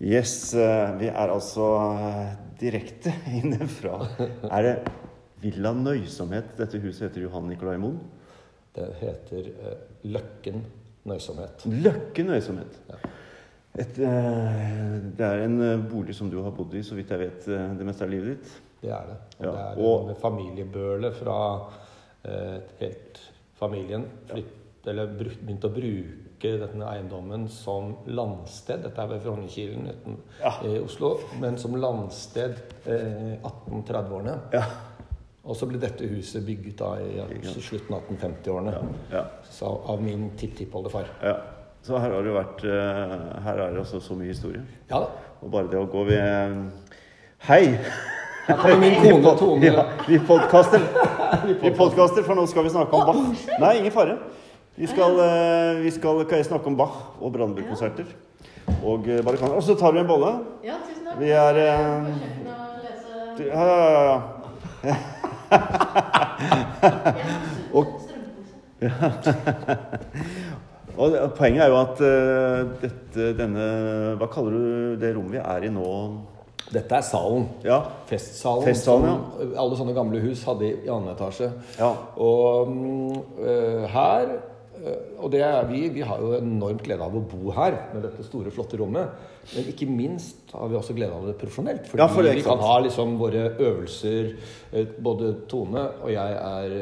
Yes, eh, vi er altså eh, direkte inne fra Er det Villa Nøysomhet dette huset heter Johan Nicolai Moen? Det heter uh, Løkken nøysomhet. Løkken Nøysomhet. Ja. Et, uh, det er en bolig som du har bodd i, så vidt jeg vet, det meste av livet ditt. Det er det. Og Ja, det er og- en familiebøle fra uh, helt familien. Flytt, eller bruk, begynte å bruke denne eiendommen som landsted. Dette er ved Frognerkilen uten- Ja. i Oslo. Men som landsted eh, 1830-årene. Ja. Og så ble dette huset bygget da i ja, slutten av 1850-årene. ja, Så Av min tipptippoldefar. ja. Så her har det vært eh, Her er det altså så mye historie. Ja da. Og bare det å gå ved Hei! Her kommer min kone Tone. Ja, vi podkaster. Vi podcaster, for nå skal vi snakke om Bach. Nei, ingen fare. Vi skal, eh, vi skal snakke om Bach og Brandenburg-konserter. Og eh, bare kan Og så tar du en bolle. Ja, tusen takk. Vi er eh, Ja, ja, ja. ja. og poenget er jo at dette, denne Hva kaller du det rommet vi er i nå? Dette er salen. Ja. Festsalen, Festsalen, som alle sånne gamle hus hadde i annen etasje. Ja. Og øh, her Og det er vi, vi har jo enormt glede av å bo her med dette store, flotte rommet. Men ikke minst har vi også glede av det profesjonelt. Fordi Ja, for det vi kan ha liksom våre øvelser øh, Både Tone og jeg er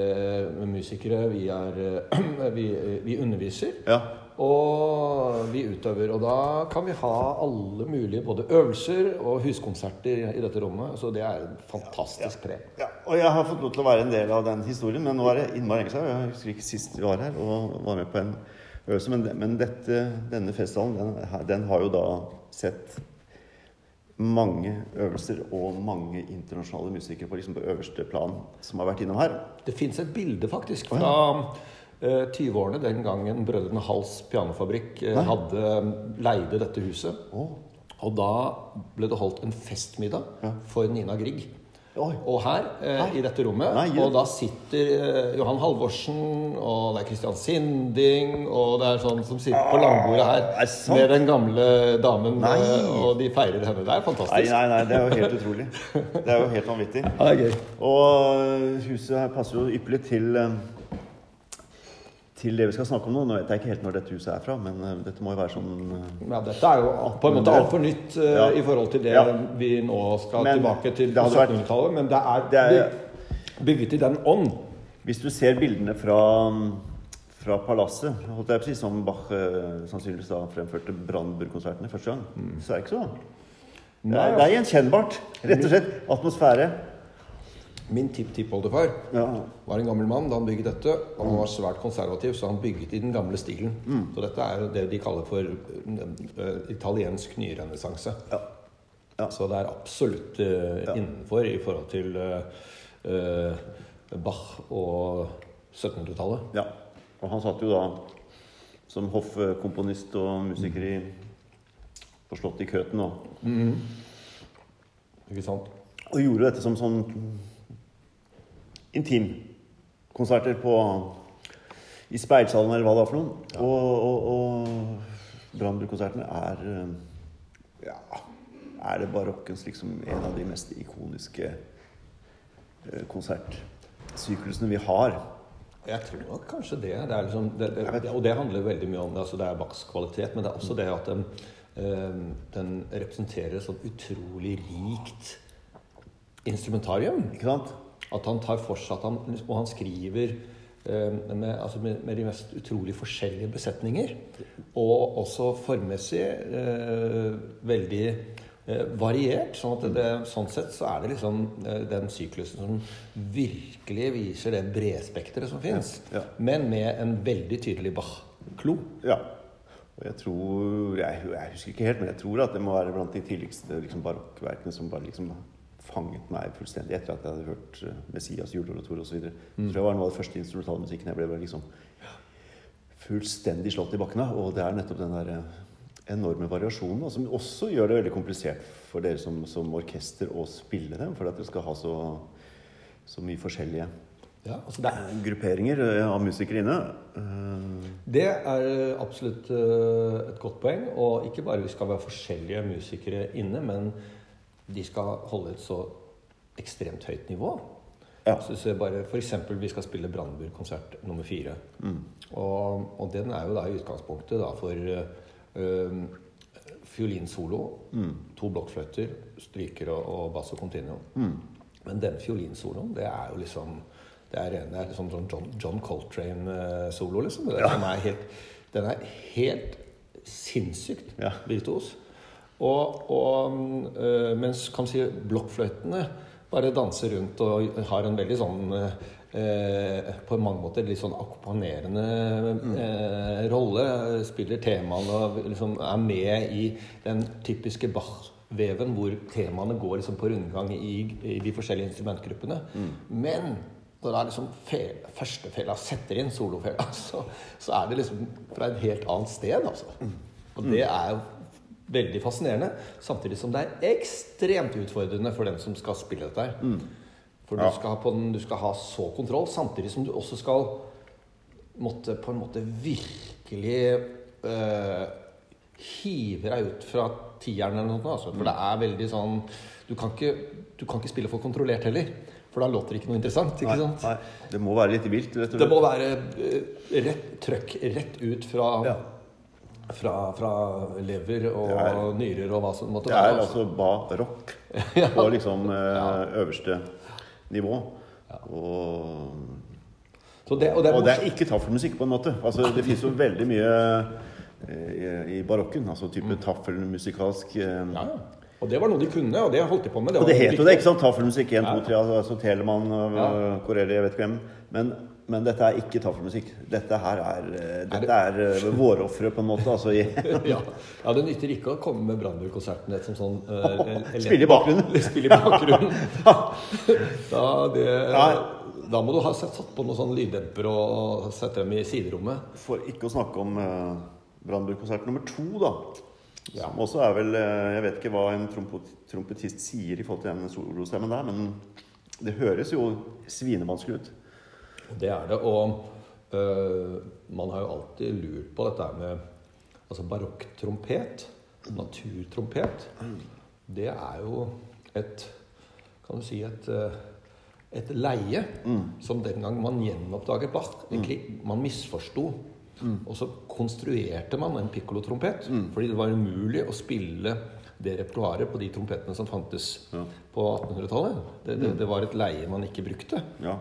øh, musikere. Vi, er, vi, vi underviser. ja. Og vi utøver. Og da kan vi ha alle mulige både øvelser og huskonserter i dette rommet. Så det er en fantastisk pre. Ja, og jeg har fått lov til å være en del av den historien, men nå er det innmari lenge siden. Jeg husker ikke sist vi var her og var med på en øvelse, men, men dette, denne festivalen, den, den har jo da sett mange øvelser og mange internasjonale musikere på, liksom på øverste plan som har vært innom her. Det fins et bilde faktisk fra eh, 20-årene, den gangen Brødrene Hals pianofabrikk eh, Nei. hadde leide dette huset. Oh. Og da ble det holdt en festmiddag Ja. for Nina Grieg. Og her, eh, i dette rommet, Nei, og da sitter eh, Johan Halvorsen, og det er Christian Sinding, og det er sånn som sitter på langbordet her Ah, er det sant? med den gamle damen, Nei. eh, og de feirer henne. Det er Nei, fantastisk. nei, nei, det er jo helt utrolig. Det er jo helt vanvittig. Ja. Og huset her passer jo ypperlig til til det vi skal snakke om nå. Nå vet jeg ikke helt når dette huset er fra, men eh, dette må jo være sånn eh, Ja, dette er jo på en måte altfor nytt uh, Ja. i forhold til det Ja. vi nå skal Men tilbake til 1700-tallet. men det er, Det er- bygget i den ånd. Hvis du ser bildene fra, fra palasset, holdt jeg på å si, som Bach sannsynligvis da fremførte Brandenburg-konsertene første gang, så er det ikke så. Det Nei, er, det er gjenkjennbart. Rett og slett. Atmosfære. Min tipptippoldefar Ja. var en gammel mann da han bygget dette. Og han var svært konservativ, så han bygget i den gamle stilen. Mm. Så dette er det de kaller for eh, italiensk nyrenessanse. Ja. Ja. Så det er absolutt uh, innenfor i forhold til eh, Bach og 1700-tallet. ja. Og han satt jo da som hoffkomponist og musiker i, på Slottet i Køten og, Ikke sant? og gjorde dette som sånn intimkonserter på i speilsalen eller hva det var for noe. Og, og, og Brandenburg-konsertene er eh, ja, er det barokkens liksom en av de mest ikoniske eh, konsertsyklusene vi har. Jeg tror nok kanskje det. det, er liksom, det, det, det og det handler veldig mye om det. Altså det er Bachs kvalitet, men det er også det at den, eh, den representerer et sånn utrolig rikt instrumentarium. Ikke sant? At han tar for seg at han, og han skriver eh, med, altså med, med de mest utrolig forskjellige besetninger. Og også formmessig eh, veldig eh, variert. Sånn at det, sånn sett så er det liksom eh, den syklusen som virkelig viser det bredspekteret som fins. Ja. Men med en veldig tydelig Bach-klo. Ja. Og jeg tror jeg, jeg husker ikke helt, men jeg tror at det må være blant de tidligste liksom, barokkverkene som bare liksom fanget meg fullstendig etter at jeg hadde hørt uh, Messias, juleoratorier osv. Mm. Tror jeg var noe av det første instrumentale musikken jeg ble bare liksom fullstendig slått i bakken av. Og det er nettopp den der eh, enorme variasjonen, som også gjør det veldig komplisert for dere som, som orkester å spille dem, for at dere skal ha så, så mye forskjellige Ja, altså det, er, grupperinger eh, av musikere inne. Eh, det er absolutt eh, et godt poeng. Og ikke bare vi skal være forskjellige musikere inne, men de skal holde et så ekstremt høyt nivå. Ja. Så jeg bare, for eksempel, vi skal spille Brandenburg-konsert nummer fire. Mm. Og, og den er jo da i utgangspunktet da for øh, fiolinsolo, Mm. to blokkfløyter, stryker og, og bass og continuo. Men den fiolinsoloen, det er jo liksom Det er, en det er liksom sånn John, John Coltrane-solo, liksom. Det er, som er helt, den er helt sinnssykt Ja. Og, og øh, mens kan si blokkfløytene bare danser rundt og har en veldig sånn eh, På mange måter litt sånn akkompagnerende eh, rolle. Spiller temaene og liksom er med i den typiske Bach-veven hvor temaene går liksom på rundgang i, i de forskjellige instrumentgruppene. Men når det er liksom fel, første fela setter inn solofela, så, så er det liksom fra et helt annet sted, altså. Og det er jo veldig fascinerende, samtidig som det er ekstremt utfordrende for den som skal spille dette her. For Ja. du, skal den, du skal ha så kontroll, samtidig som du også skal måtte på en måte virkelig øh, hive deg ut fra tieren eller noe. Altså. For det er veldig sånn du kan, ikke, du kan ikke spille for kontrollert heller. For da låter det ikke noe interessant. ikke nei, sant? nei, det må være litt vilt, Det må være øh, rett trøkk rett ut fra, Ja. Fra, fra lever og er- nyrer og hva som måtte Det være. er altså barokk på liksom eh, øverste nivå. Og, Så det, og det og det er ikke taffelmusikk, på en måte. Altså, det finnes jo veldig mye eh, i barokken. Altså type taffelmusikalsk eh, Mm. Ja, ja. Og det var noe de kunne, og det holdt de på med. Og det het jo det, ikke sant? Taffelmusikk 1, 2, 3, altså Telemann, Ja. Corelli, jeg vet ikke hvem. Men, men dette er ikke taffelmusikk. Dette her er, eh, dette er er vårofre, på en måte. Altså ja. ja, det nytter ikke å komme med Brandenburg-konserten som sånn uh, Spille i bakgrunnen. Spille i bakgrunnen. da, det, da må du ha satt på noen sånn lyddemper og sette dem i siderommet. For ikke å snakke om uh, Brandenburg-konsert nummer to, da. Ja. Som også er vel eh, Jeg vet ikke hva en trompet, trompetist sier i forhold til den solostemmen der, men det høres jo svinevanskelig ut. Det er det. Og øh, man har jo alltid lurt på dette med altså barokktrompet, naturtrompet. Det er jo et Kan du si et øh, et leie som den gang man gjenoppdaget Bach. Egentlig, man misforsto. Og så konstruerte man en piccolotrompet. Fordi det var umulig å spille det repertoaret på de trompetene som fantes Ja. på 1800-tallet. Det, det, det var et leie man ikke brukte. Ja.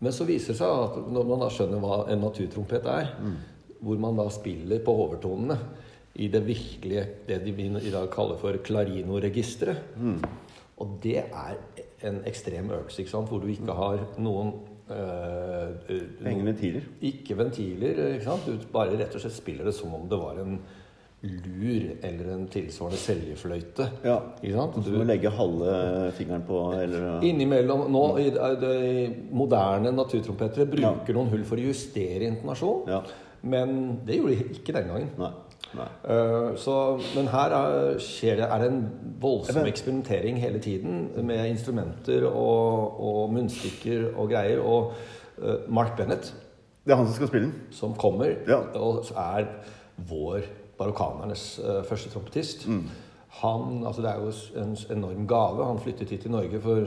Men så viser det seg at når man da skjønner hva en naturtrompet er, hvor man da spiller på overtonene i det virkelige, det de i dag kaller for clarino-registeret. Og det er en ekstrem øvelse, ikke sant? hvor du ikke har noen øh, Ingen ventiler. Ikke ventiler. ikke sant? Du bare rett og slett spiller det som om det var en lur eller en tilsvarende seljefløyte. Ja. Ikke sant? Du må legge halve fingeren på eller Innimellom nå, i, i moderne naturtrompetere bruker noen hull for å justere intonasjon. Ja. Men det gjorde de ikke den gangen. Nei. Nei. Uh, så, men her er, skjer det, er det en voldsom Men- eksperimentering hele tiden med instrumenter og, og munnstykker og greier. Og uh, Mark Bennett, Det er han som skal spille den. som kommer Ja. og er vår barokkanernes uh, første trompetist. Mm. Han, altså Det er jo en enorm gave. Han flyttet hit til Norge for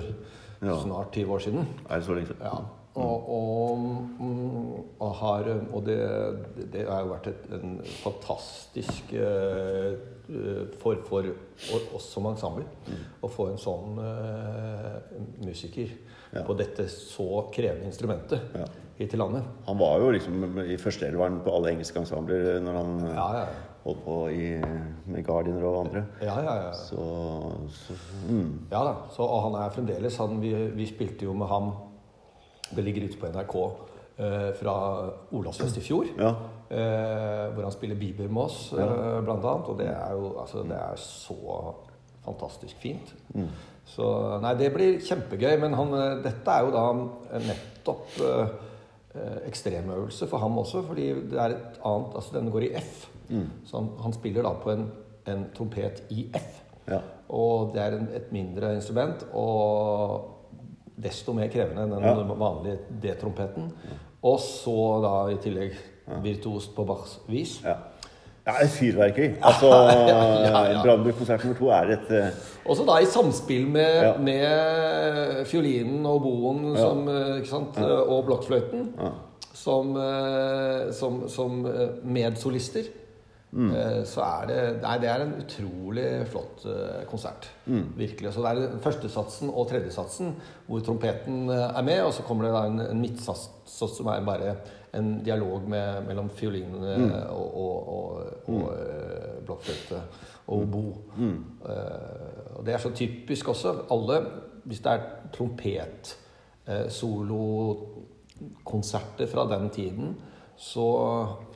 Ja. snart 20 år siden. Er det så lenge siden? Ja. Og, og, mm, og, har, og det, det har jo vært et, en fantastisk eh, eh, for, for oss som ensemble å få en sånn uh, musiker Ja. på dette så krevende instrumentet Ja. hit til landet. Han var jo liksom i førsteelveren på alle engelske ensembler når han eh, Ja, ja. Holdt på i, med Gardiner og andre. Ja, ja, ja. Så, så mm. Ja da, så, og han er fremdeles han, vi, vi spilte jo med ham Det ligger ute på NRK eh, fra Olavsfest i fjor. Ja. Eh, hvor han spiller Bieber med oss, eh, blant annet. Og det er jo altså, det er så fantastisk fint. Mm. Så nei, det blir kjempegøy. Men han, eh, dette er jo da nettopp eh, eh, ekstremøvelse for ham også, fordi det er et annet Altså, denne går i F. Mm. Så han, han spiller da på en, en trompet i F. Ja. Og det er en, et mindre instrument. Og desto mer krevende enn den Ja. vanlige D-trompeten. Og så da i tillegg virtuost på Bachs vis. Ja. ja, et fyrverkeri. Altså, ja, ja. Brandenburg-konsert nummer to er et uh... Og så da i samspill med, Ja. med fiolinen og boen Ja. som, eh, ikke sant? og blokkfløyten Ja. som, eh, som, som eh, medsolister. Mm. eh, Så er det Nei, det er en utrolig flott eh, konsert. Mm. Virkelig. Så det er førstesatsen og tredjesatsen hvor trompeten eh, er med, og så kommer det da en, en midtsats som er bare en dialog med, mellom fiolin eh, Mm. og, og, og, og eh, blokkfløyte og obo. Mm. Eh, og det er så typisk også. Alle, hvis det er trompet, solokonserter fra den tiden, så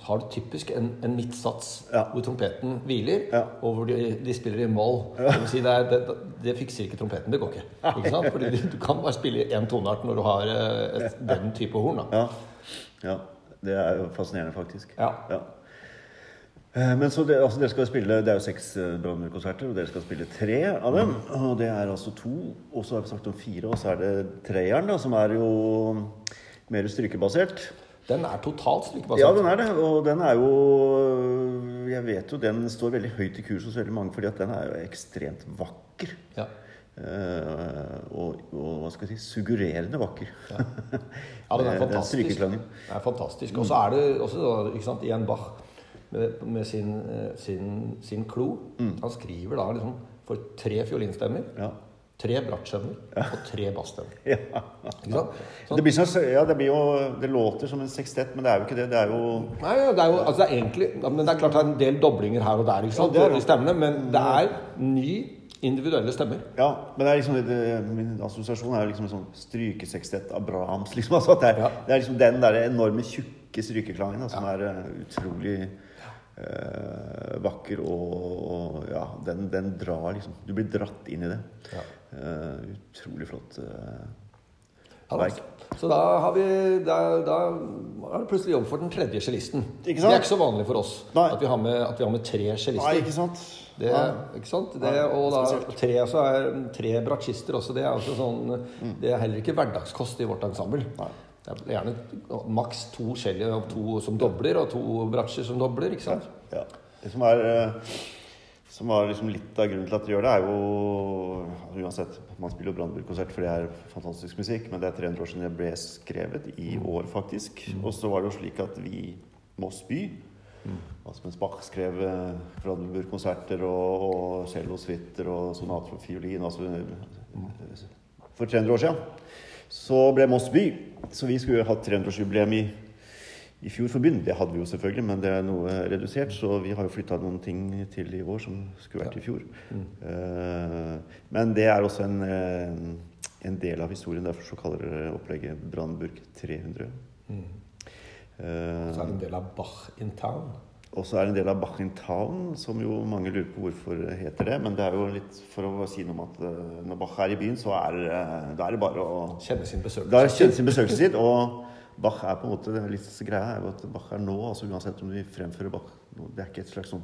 har du typisk en, en midtsats Ja. hvor trompeten hviler, Ja. og hvor de, de spiller i moll. Det, si det, er, det, det fikser ikke trompeten. Det går ikke. ikke sant? Fordi du, du kan bare spille én toneart når du har eh, et, den type horn. Ja. ja. Det er jo fascinerende, faktisk. Ja. Eh, Men så det, altså dere skal spille, Det er jo seks eh, Brandenburg-konserter, og dere skal spille tre av dem. Og det er altså to. Og så har vi sagt om fire, og så er det treeren, da, som er jo mer strykebasert. Den er totalt strykebasert. Ja, den er det. Og den er jo Jeg vet jo den står veldig høyt i kurs hos veldig mange, fordi at den er jo ekstremt vakker. Ja. Uh, og, og hva skal jeg si suggererende vakker. Ja, den er fantastisk. Den er fantastisk. Og så er det også ikke sant, Ian Bach med, med sin, eh, sin, sin klo. Han skriver da liksom for tre fiolinstemmer, Ja. Tre brattstemmer og tre bassstemmer. ja. Sånn. Det, blir sånn, ja, det blir jo Det låter som en sekstett, men det er jo ikke det. Det er jo Nei, ja, det er jo altså det er egentlig men Det er klart det er en del doblinger her og der ikke sant, Ja, i stemmene, men det er ny individuelle stemmer. Ja, men det er liksom det, min assosiasjon er liksom en sånn strykesekstett av Brahms. Liksom, altså det, er, Ja. det er liksom den der enorme, tjukke strykeklangen da, som er eh, utrolig eh, vakker og, og Ja, den, den drar liksom Du blir dratt inn i det. Ja. Eh, utrolig flott. eh, Ja, Verk. Så da har vi da, da er det plutselig jobb for den tredje cellisten. Ikke Det er ikke så vanlig for oss at vi har med, at vi har med tre Nei, ikke sant? Det, Nei. ikke sant? Det, Ja, og da tre, så er tre bratsjister også. Det er, også sånn, det er heller ikke hverdagskost i vårt ensemble. Mm. Nei. Det er gjerne maks to cellier to som dobler, og to bratsjer som dobler. ikke sant? Ja. Det som er eh, som var liksom litt av grunnen til at de gjør det, er jo altså Uansett, man spiller jo Brandenburg-konsert, for det er fantastisk musikk, men det er 300 år siden det ble skrevet. I år, faktisk. Og så var det jo slik at vi Moss by Altså mens Bach skrev eh, Brandenburg-konserter og, og cellosuiter og sonat for fiolin altså, For 300 år siden så ble Moss by. Så vi skulle hatt 300-årsjubileum i i fjor forbund. Det hadde vi jo selvfølgelig, men det er noe redusert. Så vi har jo flytta noen ting til i år som skulle vært i fjor. Eh, men det er også en, eh, en del av historien. Derfor så kaller dere opplegget Brandenburg 300. Og Så er det en del av Bach in town. og så er det en del av Bach in Town, som jo mange lurer på hvorfor heter det. Men det er jo litt for å si noe om at når Bach er i byen, så er, da er det bare å Kjenne sin besøkelse. da kjennes sin besøkelsestid, og Bach er på en måte litt greia er jo at Bach er nå, altså uansett om vi fremfører Bach Det er ikke et slags sånn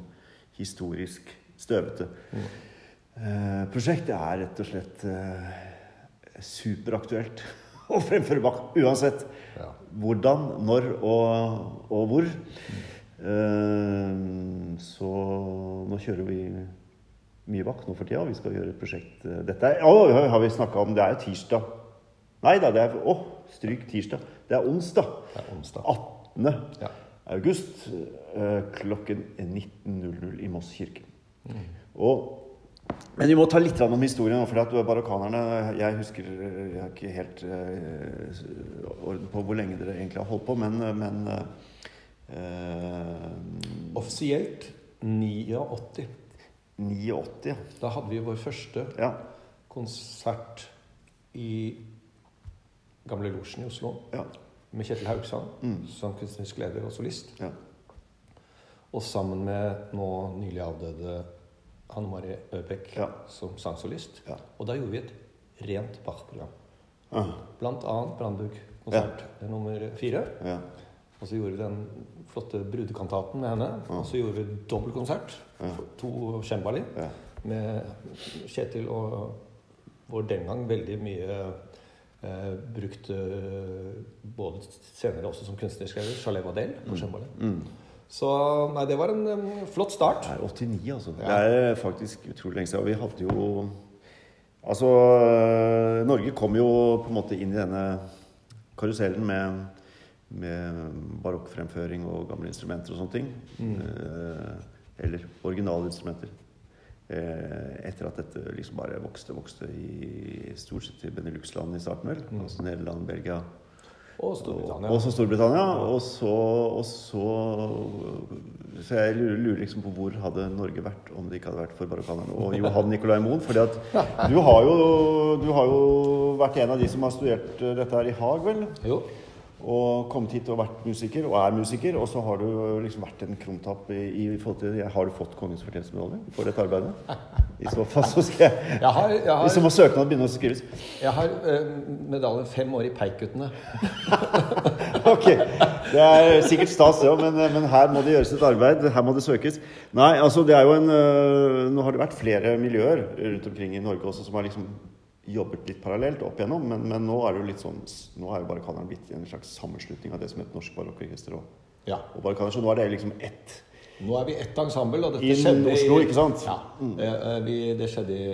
historisk støvete eh, prosjekt. Det er rett og slett uh, superaktuelt å fremføre Bach uansett Ja. hvordan, når og, og hvor. Eh, så nå kjører vi mye Bach nå for tida. Vi skal gjøre et prosjekt Dette er, oh, har vi snakka om. Det er jo tirsdag. Nei da, det er Å, stryk tirsdag. Det er onsdag. Det er onsdag. 18. Ja. august eh, klokken 19.00 i Moss kirke. Og men vi må ta litt om historien. For barokkanerne Jeg husker Jeg har ikke helt eh, orden på hvor lenge dere egentlig har holdt på, men, men uh, Offisielt 89. 89, Da hadde vi vår første ja. konsert i Gamle Losjen i Oslo Ja. med Kjetil Haugsand Mm. som kunstnerisk leder og solist. ja. Og sammen med nå nylig avdøde Hanne Marie Øbekk Ja. som sangsolist. Ja. Og da gjorde vi et rent Bach-program. Blant annet Brandburg-konsert nummer fire. ja. Og så gjorde vi den flotte brudekantaten med henne. Og så gjorde vi dobbeltkonsert. Ja. To cembali ja. med Kjetil og vår den gang veldig mye brukt eh, både senere også som kunstnerisk leder, Chalet Vadel på cembalo. Mm. Så nei, det var en eh, flott start. Det er 89, altså. Ja. Det er faktisk utrolig lenge siden. Vi hadde jo Altså, Norge kom jo på en måte inn i denne karusellen med, med barokkfremføring og gamle instrumenter og sånne ting. Eh, eller originalinstrumenter. Eh, etter at dette liksom bare vokste vokste i stort sett i Benelux-landene i starten, vel. Altså Nederland, Belgia, Og Storbritannia. og også Storbritannia. Og så, og så Så jeg lurer, lurer liksom på hvor hadde Norge vært om det ikke hadde vært for barokkanerne og Johan Nicolai Moen. fordi at du har, jo, du har jo vært en av de som har studert eh, dette her i Haag, vel? Jo. Og kommet hit og vært musiker, og er musiker. Og så har du liksom vært en krumtapp i, i forhold til Har du fått Kongens fortjenstmedalje for dette arbeidet? I så fall så skal jeg Jeg har, jeg har, Så må søknaden begynne å skrives. jeg har eh, medalje fem år i Peikuttene. Ok, Det er sikkert stas, det òg, men, men her må det gjøres et arbeid. Her må det søkes. Nei, altså det er jo en øh, Nå har det vært flere miljøer rundt omkring i Norge også som har liksom jobbet litt parallelt opp igjennom, men, men nå er det jo litt sånn Nå er jo Barrikaderen blitt en slags sammenslutning av det som heter Norsk Barokkorkester og, Ja. og Barrikaderen. Så nå er det liksom ett Nå er vi ett ensemble, og dette I skjedde Oslo, ikke sant? Ja. Eh, eh, vi, det skjedde i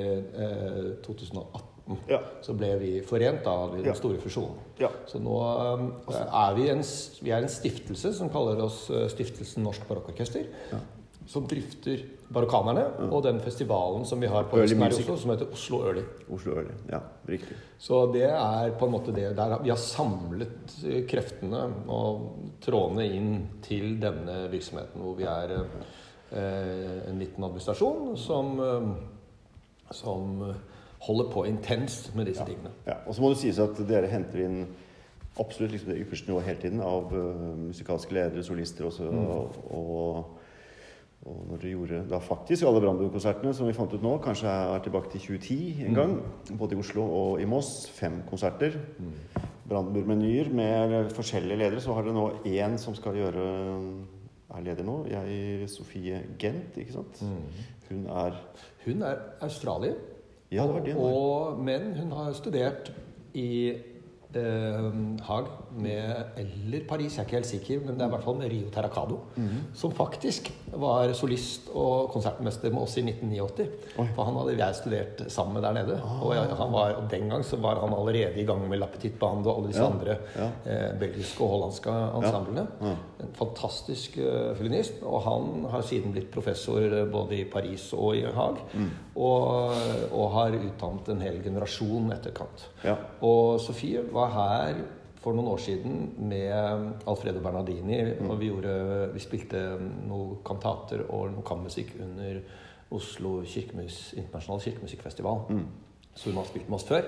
eh, 2018. Ja. Så ble vi forent da, i den Ja. store fusjonen. Ja. Så nå eh, er vi en, vi er en stiftelse som kaller oss Stiftelsen Norsk Barokkorkester. Som drifter barokkanerne og den festivalen som vi har på. Oslo, som heter Oslo Early. Oslo Early. Ja, riktig. Så det er på en måte det der vi har samlet eh, kreftene og trådene inn til denne virksomheten, hvor vi er eh, en liten administrasjon som, eh, som holder på intenst med disse tingene. Ja, og så må det sies at dere henter inn absolutt liksom det ypperste nivået hele tiden av uh, musikalske ledere, solister også. Og, og, og når dere gjorde da faktisk alle Brandbu-konsertene, som vi fant ut nå, kanskje er tilbake til 2010 en gang, både i Oslo og i Moss, fem konserter. Brandbu-menyer med forskjellige ledere. Så har dere nå én som skal gjøre er leder nå. Jeg, Sofie Gent, ikke sant? Hun er Hun er australier, Ja, det var det. og, men hun har studert i Haag med Eller Paris, jeg er ikke helt sikker, men det er i hvert fall med Rio Terracado. Mhm. Som faktisk var solist og konsertmester med oss i 1989. Oi. For han hadde jeg studert sammen med der nede. Og, jeg, han var, og den gang så var han allerede i gang med La Petite Bande og alle disse Ja, andre ja. eh, belgiske og hollandske ensemblene. Ja. En fantastisk uh, fiolinist. Og han har siden blitt professor eh, både i Paris og i Haag. Mm. Og, og har utdannet en hel generasjon etterkant. Ja. Og Sofie var her for noen år siden med Alfredo Bernardini. Mm. Og vi, gjorde, vi spilte noen kantater og noe kammermusikk under Oslo kirkemus, internasjonale kirkemusikkfestival. Mm. Så hun har spilt med oss før.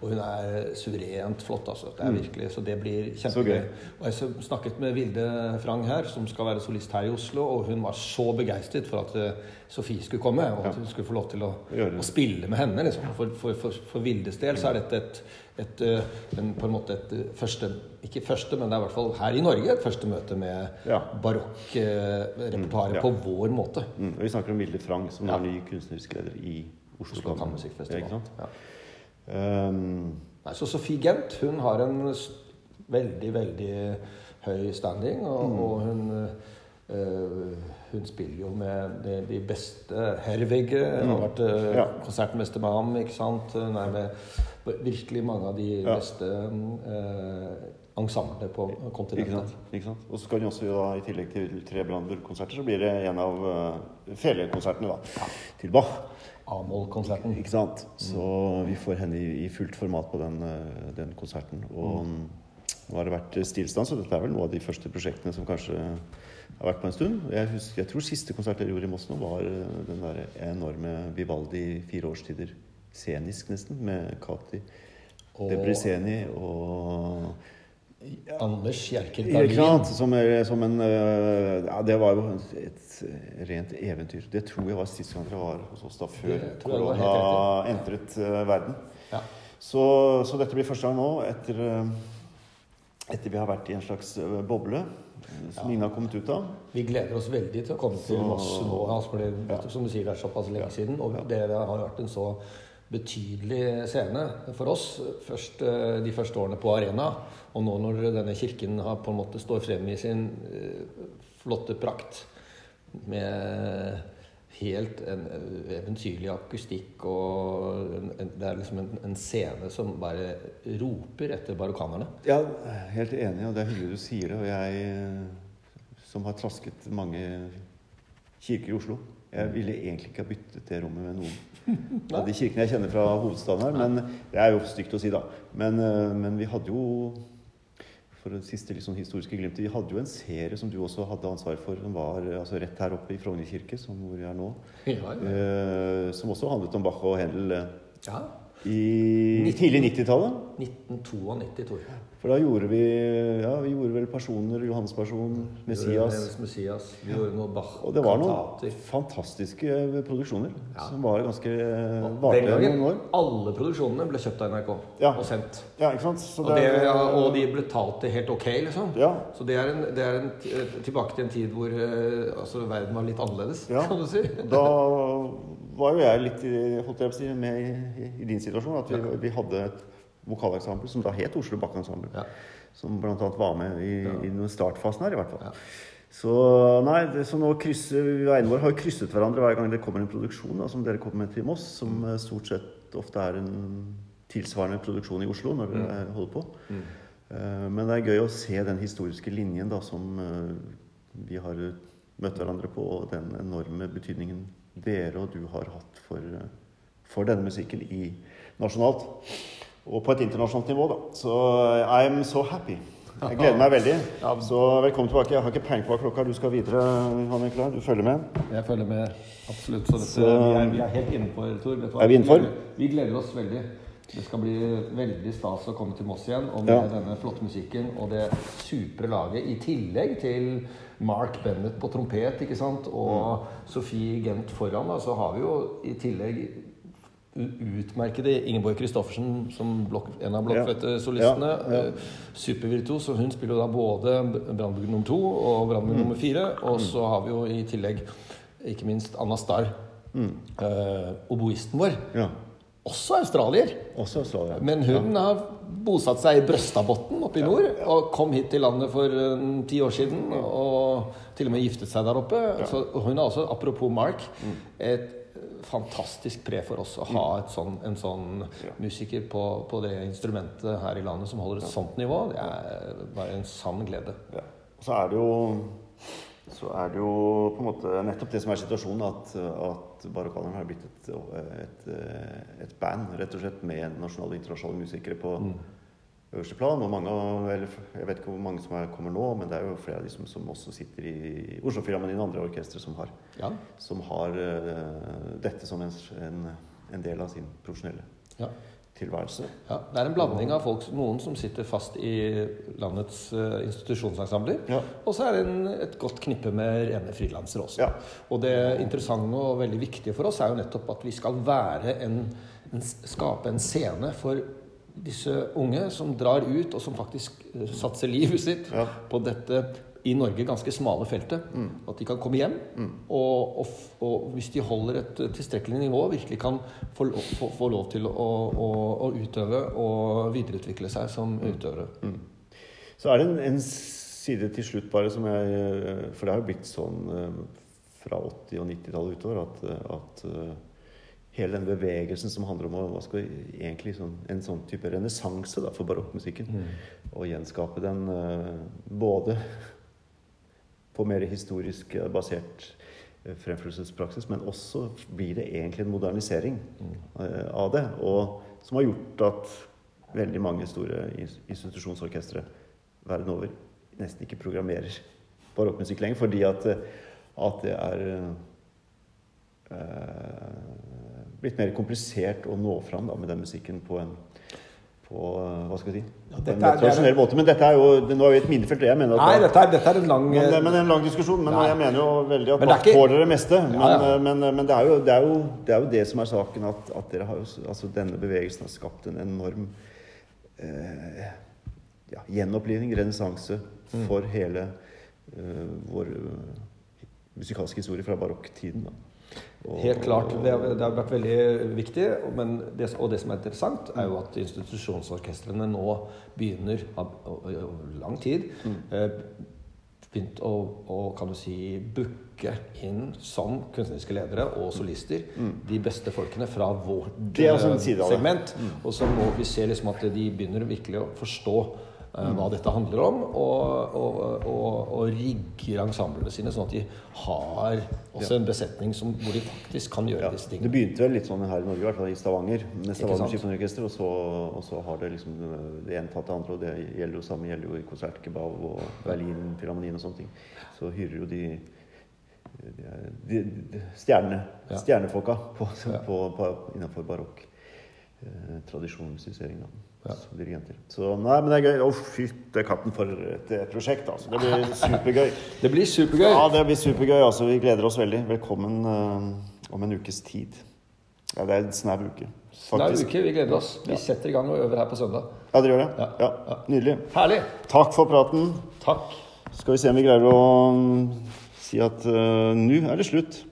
Og hun er suverent flott. altså. Det er virkelig, Så det blir Mm. Kjempegøy. gøy. Og jeg snakket med Vilde Frang her, som skal være solist her i Oslo, og hun var så begeistret for at eh, Sofie skulle komme, og at hun skulle få lov til å, å spille med henne. Liksom. For, for, for, for Vildes del så er dette et, et, eh, en, på en måte et eh, første Ikke første, men det er i hvert fall her i Norge et første møte med Ja. barokkrepertoaret ja. på vår måte. Mm, og vi snakker om Vilde Frang, som Ja. er ny kunstnerisk leder i Oslo, Oslo Kammermusikkfestival. Ja, ikke? Ja. Um, Nei, så Sofie Gent hun har en veldig, veldig høy standing, og, Mm. og hun Uh, hun spiller jo med de, de beste Hervig mm. har vært eh, Mm. Ja. konsertmester med ham. ikke sant? Hun er med virkelig mange av de Ja. beste uh, ensemblene på ikke kontinentet. sant? Ikke sant? Og så kan hun også da, i tillegg til tre Brandenburg-konserter, så blir det en av uh, felekonsertene da, til Bach. A-moll-konserten. Ikke sant? Så vi får henne i, fullt format på den, eh, den konserten. Og mm, nå har det vært stillstand, så dette er vel noe av de første prosjektene som kanskje har vært på en stund. Jeg, husker, jeg tror siste konsert jeg gjorde i Moss nå, var eh, den der enorme Vivaldi fire årstider. Scenisk, nesten, med Kati Og- Debriseni og Anders Hjerker Ikke Dahlin. Som, som en øh, Ja, det var jo et rent eventyr. Det tror jeg var sist gang dere var hos oss, da før korona entret øh, verden. Ja. Så, så dette blir første gang nå etter, øh, etter vi har vært i en slags boble som ingen har kommet ut av. Vi gleder oss veldig til å komme til Så- Moss nå. Altså, for det, Ja. Som du sier, det er såpass lenge Ja. siden. Og Ja. det har vært en så betydelig scene for oss først eh, de første årene på Arena. Og nå når denne kirken har på en måte står frem i sin eh, flotte prakt med helt en eh, eventyrlig akustikk og en, en, Det er liksom en, en scene som bare roper etter barokkanerne. Ja, helt enig, og det er hyggelig du sier det. Og jeg som har trasket mange kirker i Oslo Jeg ville egentlig ikke ha byttet det rommet med noen av de kirkene jeg kjenner fra hovedstaden her. Men det er jo stygt å si, da. Men, eh, men vi hadde jo for det siste litt sånn historiske glimtet, Vi hadde jo en serie som du også hadde ansvar for, som var altså rett her oppe i Frogner kirke, som hvor vi er nå. Ja, ja. Eh, som også handlet om Bach og Händel eh, ja. I tidlig 90-tallet. 1992, tror jeg. For da gjorde vi ja, vi gjorde vel personer, Johannes-person, Messias. Messias. Vi gjorde noe Bach Og det var noen kantater. fantastiske produksjoner Ja. som var ganske varte noen år. alle produksjonene ble kjøpt av NRK Ja. og sendt. Ja, ikke sant? Så Og, det, ja, og de betalte helt ok, liksom. Ja. Så det er, en, det er en, tilbake til en tid hvor eh, altså, verden var litt annerledes, Ja. kan du si. Da var jo jeg litt holdt jeg på å si, med i, i din situasjon. At vi, vi hadde et vokaleksempel som da het Oslo Bakke-ensemble. Ja. Som bl.a. var med i, Ja. i noen startfasen her, i hvert fall. Ja. Så nei, det, så nå krysser veiene våre har jo krysset hverandre hver gang det kommer en produksjon da, som dere kommer med til Moss, som eh, stort sett ofte er en tilsvarende produksjon i Oslo når dere mm. holder på. Mm. Uh, Men det er gøy å se den historiske linjen da, som uh, vi har møtt hverandre på, og den enorme betydningen dere og du har hatt for, for denne musikken i nasjonalt. Og på et internasjonalt nivå, da. Så I'm so happy. Jeg gleder meg veldig. Så velkommen tilbake. Jeg har ikke peiling på hva klokka. Du skal videre, Hanne Klar. Du følger med? Jeg følger med, absolutt. Så, dette, Så- vi, er, vi er helt innenfor, Tor. Er vi innenfor? Vi gleder oss veldig. Det skal bli veldig stas å komme til Moss igjen og med Ja. denne flotte musikken og det supre laget. I tillegg til Mark Bennett på trompet ikke sant? og Sofie Gent foran. Da, så har vi jo i tillegg utmerkede Ingeborg Christoffersen som blok, en av blokkfløytesolistene. Ja, ja. ja. Supervirtuos. Og hun spiller jo da både Brannbugg nummer to og Brannbugg nummer fire. Og så har vi jo i tillegg ikke minst Anna Starr, eh, oboisten vår. Ja. Også australier. Også australier. Men hun har bosatt seg i Brøstadbotn oppe i nord. Og kom hit til landet for eh, ti år siden. Og til og med giftet seg der oppe. Så hun er også, apropos Mark, et fantastisk pre for oss å ha et sånn, en sånn musiker på, på det instrumentet her i landet som holder et sånt nivå. Det er bare en sann glede. Ja. Så er det jo så er det jo på en måte nettopp det som er situasjonen, at, at Barokkaneren har blitt et, et, et band, rett og slett, med nasjonale og internasjonale musikere på øverste plan. Og mange, eller jeg vet ikke hvor mange som er, kommer nå, men det er jo flere av de som, som også sitter i Oslofilharmonien og andre orkestre som har, Ja. som har uh, dette som en, en, en del av sin profesjonelle ja. tilværelse. Ja, Det er en blanding av folk, noen som sitter fast i landets uh, institusjonsensembler. Ja. Og så er det en, et godt knippe med rene frilansere også. Ja. Og det interessante og veldig viktige for oss er jo nettopp at vi skal være en, en, skape en scene for disse unge som drar ut, og som faktisk eh, satser livet sitt Ja. på dette i Norge ganske smale feltet. At de kan komme hjem, og, og, og hvis de holder et tilstrekkelig nivå, virkelig kan få, lov- få, få lov til å, å, å utøve og videreutvikle seg som utøvere. Så er det en, en side til slutt bare som jeg For det har jo blitt sånn eh, fra 80- og 90-tallet utover at, at eh, hele den bevegelsen som handler om å, skal egentlig sånn, en sånn type renessanse for barokkmusikken. Og gjenskape den eh, både på mer historisk eh, basert eh, fremførelsespraksis, men også blir det egentlig en modernisering eh, av det. Og som har gjort at veldig mange store institusjonsorkestre verden over nesten ikke programmerer barokkmusikk lenger, fordi at, at det er eh, blitt mer komplisert å nå fram da, med den musikken på en på, hva skal jeg si, Ja, på en er- det måte. Men dette er jo det, Nå er vi et minefelt, jeg mener at Nei, dette er, dette er en lang men, det, men en lang diskusjon. Men Nei. jeg mener jo veldig at ikke- tåler det meste. Men, Ja, ja. men, men det, er jo, det, er jo, det er jo det som er saken, at, at dere har jo, altså denne bevegelsen har skapt en enorm eh, ja, gjenopplivning, renessanse, Mm. for hele eh, vår musikalske historie fra barokktiden. da. Helt klart. Det har, det har vært veldig viktig. Men det, og det som er interessant, er jo at institusjonsorkestrene nå begynner, over lang tid, Mm. eh, begynt å, å kan du si, booke inn som kunstneriske ledere og solister de beste folkene fra vårt Mm. Eh, det. Mm. segment. Og så må vi se liksom at de begynner virkelig å forstå hva dette handler om, og, og, og, og rigger ensemblene sine sånn at de har også en besetning som, hvor de faktisk kan gjøre Ja, disse det begynte vel litt sånn her i Norge, i hvert fall i Stavanger, med Stavanger? Symfoniorkester. Og, så- og så har det liksom det ene tatt det andre, og det gjelder jo samme gjelder jo i Konsertkebab og Berlin, Filharmonien og sånne ting. Så hyrer jo de, de, de, stjerne, Ja. stjernefolka på, Ja. på, på, innenfor barokk. Eh, tradisjonsmusisering da, Ja. som dirigenter. Så nei, men det er gøy. Å, fytte katten for et eh, prosjekt, altså. Det blir supergøy. Det blir supergøy. Ja, det blir supergøy. altså Vi gleder oss veldig. Velkommen uh, om en ukes tid. Ja, Det er en snau uke, faktisk. uke, vi gleder oss. Vi Ja. setter i gang og øver her på søndag. Ja, dere gjør det? Ja. Ja, Ja. Nydelig. Herlig! Takk for praten. Takk. Skal vi se om vi greier å mm, si at uh, nå er det slutt.